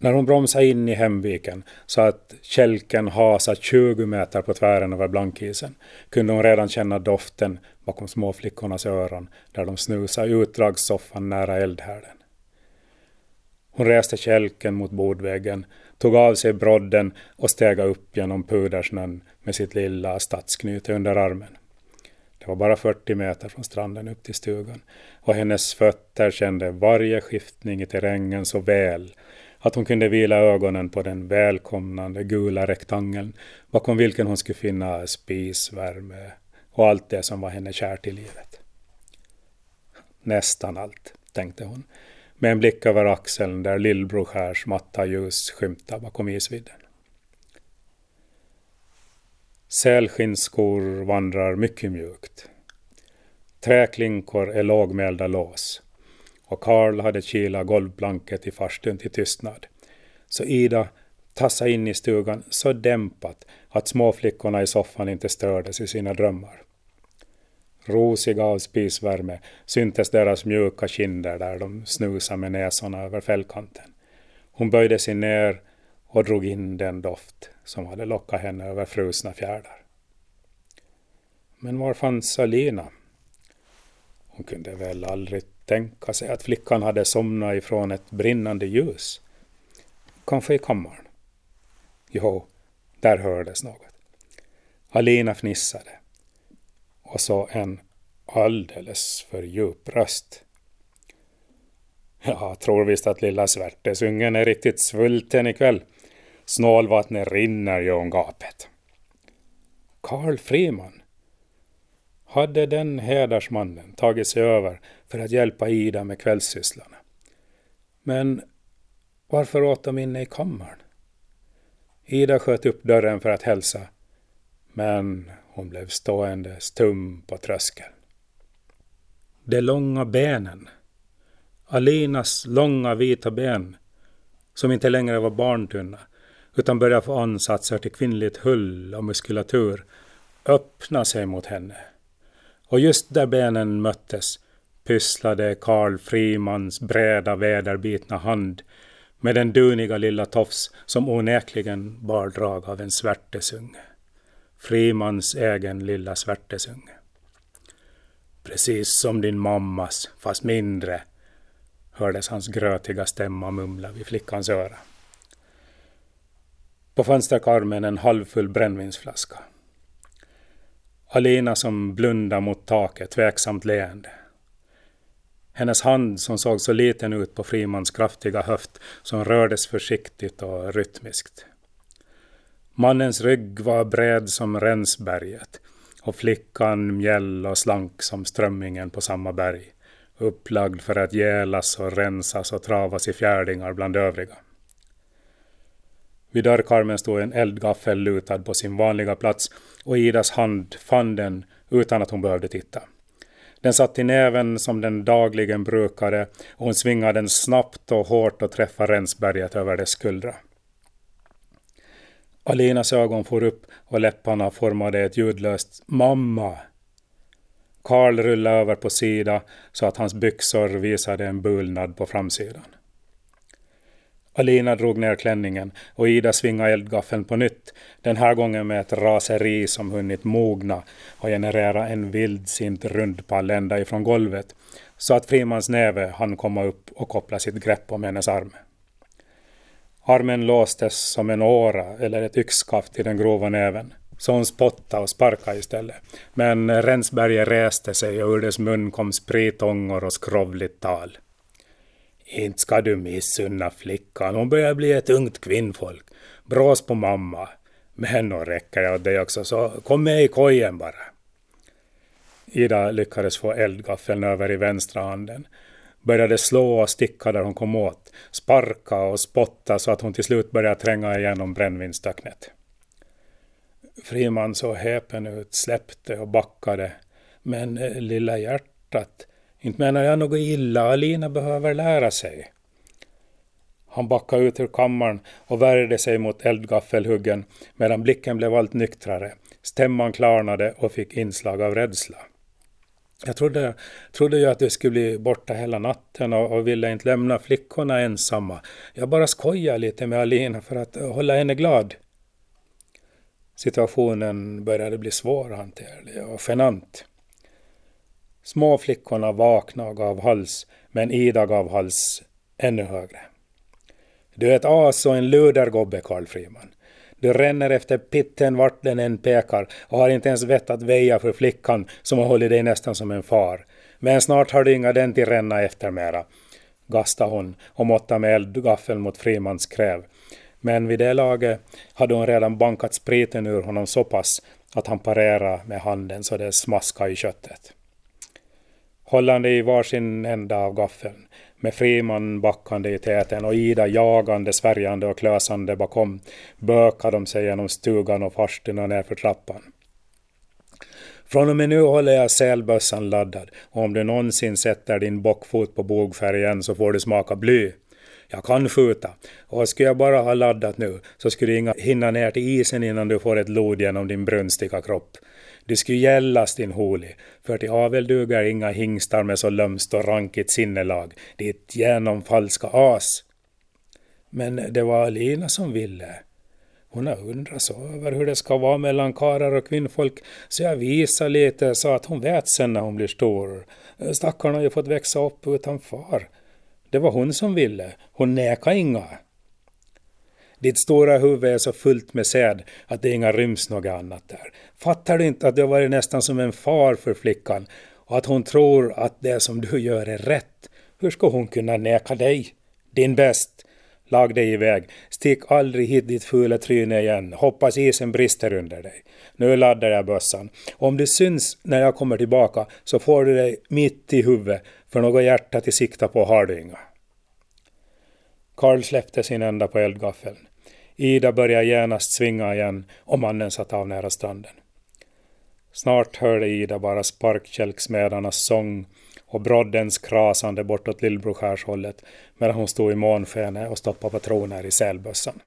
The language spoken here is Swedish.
När hon bromsade in i hemviken så att kälken hasade 20 meter på tvären över blankisen kunde hon redan känna doften bakom småflickornas öron där de snusade utdragssoffan nära eldhärden. Hon reste kälken mot bordväggen, tog av sig brodden och steg upp genom pudersnön med sitt lilla stadsknyte under armen. Det var bara 40 meter från stranden upp till stugan och hennes fötter kände varje skiftning i terrängen så väl att hon kunde vila ögonen på den välkomnande gula rektangeln bakom vilken hon skulle finna spisvärme och allt det som var henne kärt i livet. Nästan allt, tänkte hon, med en blick över axeln där Lillbroskärs matta ljus skymtade bakom isvidden. Sälskinnskor vandrar mycket mjukt. Träklinkor är lågmälda lås och Karl hade kilat golvplanket i farstun till tystnad. Så Ida tassade in i stugan så dämpat att småflickorna i soffan inte stördes i sina drömmar. Rosiga av spisvärme syntes deras mjuka kinder där de snusade med näsorna över fällkanten. Hon böjde sig ner och drog in den doft som hade lockat henne över frusna fjärdar. Men var fanns Alina? Hon kunde väl aldrig tänka sig att flickan hade somnat ifrån ett brinnande ljus. Kanske i kammaren. Jo, där hördes något. Alina fnissade. Och så en alldeles för djup röst. Jag tror visst att lilla svärtesungen är riktigt svulten ikväll. Snålvattnet rinner ju om gapet. Karl Friman. Hade den hedersmannen tagit sig över för att hjälpa Ida med kvällssysslarna? Men varför åt de inne i kammaren? Ida sköt upp dörren för att hälsa, men hon blev stående stum på tröskeln. De långa benen. Alinas långa vita ben, som inte längre var barntunna, utan började få ansatser till kvinnligt hull och muskulatur, öppna sig mot henne. Och just där benen möttes pysslade Karl Frimans breda väderbitna hand med den duniga lilla tofs som onekligen bar drag av en svärtesunge. Frimans egen lilla svärtesunge. Precis som din mammas, fast mindre, hördes hans grötiga stämma mumla vid flickans öra. På fönsterkarmen en halvfull brännvinsflaska. Alina som blundade mot taket, tveksamt leende. Hennes hand som såg så liten ut på Frimans kraftiga höft som rördes försiktigt och rytmiskt. Mannens rygg var bred som Rensberget och flickan mjäll och slank som strömmingen på samma berg, upplagd för att gälas och rensas och travas i fjärdingar bland övriga. Vid dörrkarmen stod en eldgaffel lutad på sin vanliga plats och Idas hand fann den utan att hon behövde titta. Den satt i näven som den dagligen brukade och hon svingade den snabbt och hårt och träffade Rensberget över dess skuldra. Alinas ögon for upp och läpparna formade ett ljudlöst ”mamma”. Karl rullade över på sida så att hans byxor visade en bulnad på framsidan. Alina drog ner klänningen och Ida svingade eldgaffeln på nytt, den här gången med ett raseri som hunnit mogna och generera en vildsint rundpall ända ifrån golvet, så att Frimans näve hann komma upp och koppla sitt grepp om hennes arm. Armen låstes som en åra eller ett yxskaft i den grova näven. Så hon spottade och sparkade istället. Men Rensberger reste sig och ur dess mun kom spritångor och skrovligt tal. Inte ska du missunna flickan, hon börjar bli ett ungt kvinnfolk. Brås på mamma. Men nog räcker jag åt dig också, så kom med i kojen bara. Ida lyckades få eldgaffeln över i vänstra handen. Började slå och sticka där hon kom åt. Sparka och spotta så att hon till slut började tränga igenom brännvinstöcknet. Friman såg häpen ut, släppte och backade. Men eh, lilla hjärtat, inte menar jag något illa, Alina behöver lära sig. Han backade ut ur kammaren och värjde sig mot eldgaffelhuggen medan blicken blev allt nyktrare. Stämman klarnade och fick inslag av rädsla. Jag trodde, trodde ju att du skulle bli borta hela natten och, och ville inte lämna flickorna ensamma. Jag bara skojar lite med Alina för att hålla henne glad. Situationen började bli svårhanterlig och genant. Småflickorna vaknade och gav hals, men Ida gav hals ännu högre. Du är ett as och en ludergobbe, Karl Friman. Du ränner efter pitten vart den än pekar och har inte ens vett att väja för flickan som har hållit dig nästan som en far. Men snart har du inga den till ränna efter mera, gastade hon och måttade med eldgaffeln mot Frimans kräv. Men vid det laget hade hon redan bankat spriten ur honom så pass att han parerade med handen så det smaskade i köttet. Hållande i varsin ända av gaffeln med Friman backande i täten och Ida jagande, svärjande och klösande bakom bökade de sig genom stugan och farstun och nerför trappan. Från och med nu håller jag sälbössan laddad och om du någonsin sätter din bockfot på bogfärgen så får du smaka bly. Jag kan skjuta och skulle jag bara ha laddat nu så skulle du inga hinna ner till isen innan du får ett lod genom din brunstiga kropp. Det skulle gällas din holi, för till avel duger inga hingstar med så lömst och rankigt sinnelag, ditt genomfalska as. Men det var Alina som ville. Hon har undrat så över hur det ska vara mellan karar och kvinnfolk, så jag visade lite så att hon vet sen när hon blir stor. Stackarn har ju fått växa upp utan far. Det var hon som ville, hon nekade inga. Ditt stora huvud är så fullt med säd att det inga ryms något annat där. Fattar du inte att du har varit nästan som en far för flickan och att hon tror att det som du gör är rätt? Hur ska hon kunna neka dig? Din bäst! Lag dig iväg. Stick aldrig hit ditt fula tryne igen. Hoppas isen brister under dig. Nu laddar jag bössan. Om du syns när jag kommer tillbaka så får du dig mitt i huvudet för något hjärta till sikta på har du inga. Karl släppte sin ända på eldgaffeln. Ida började genast svinga igen och mannen satt av nära stranden. Snart hörde Ida bara sparkkälksmedarnas sång och broddens krasande bortåt Lillbroskärshållet medan hon stod i månskenet och stoppade patroner i sälbössan.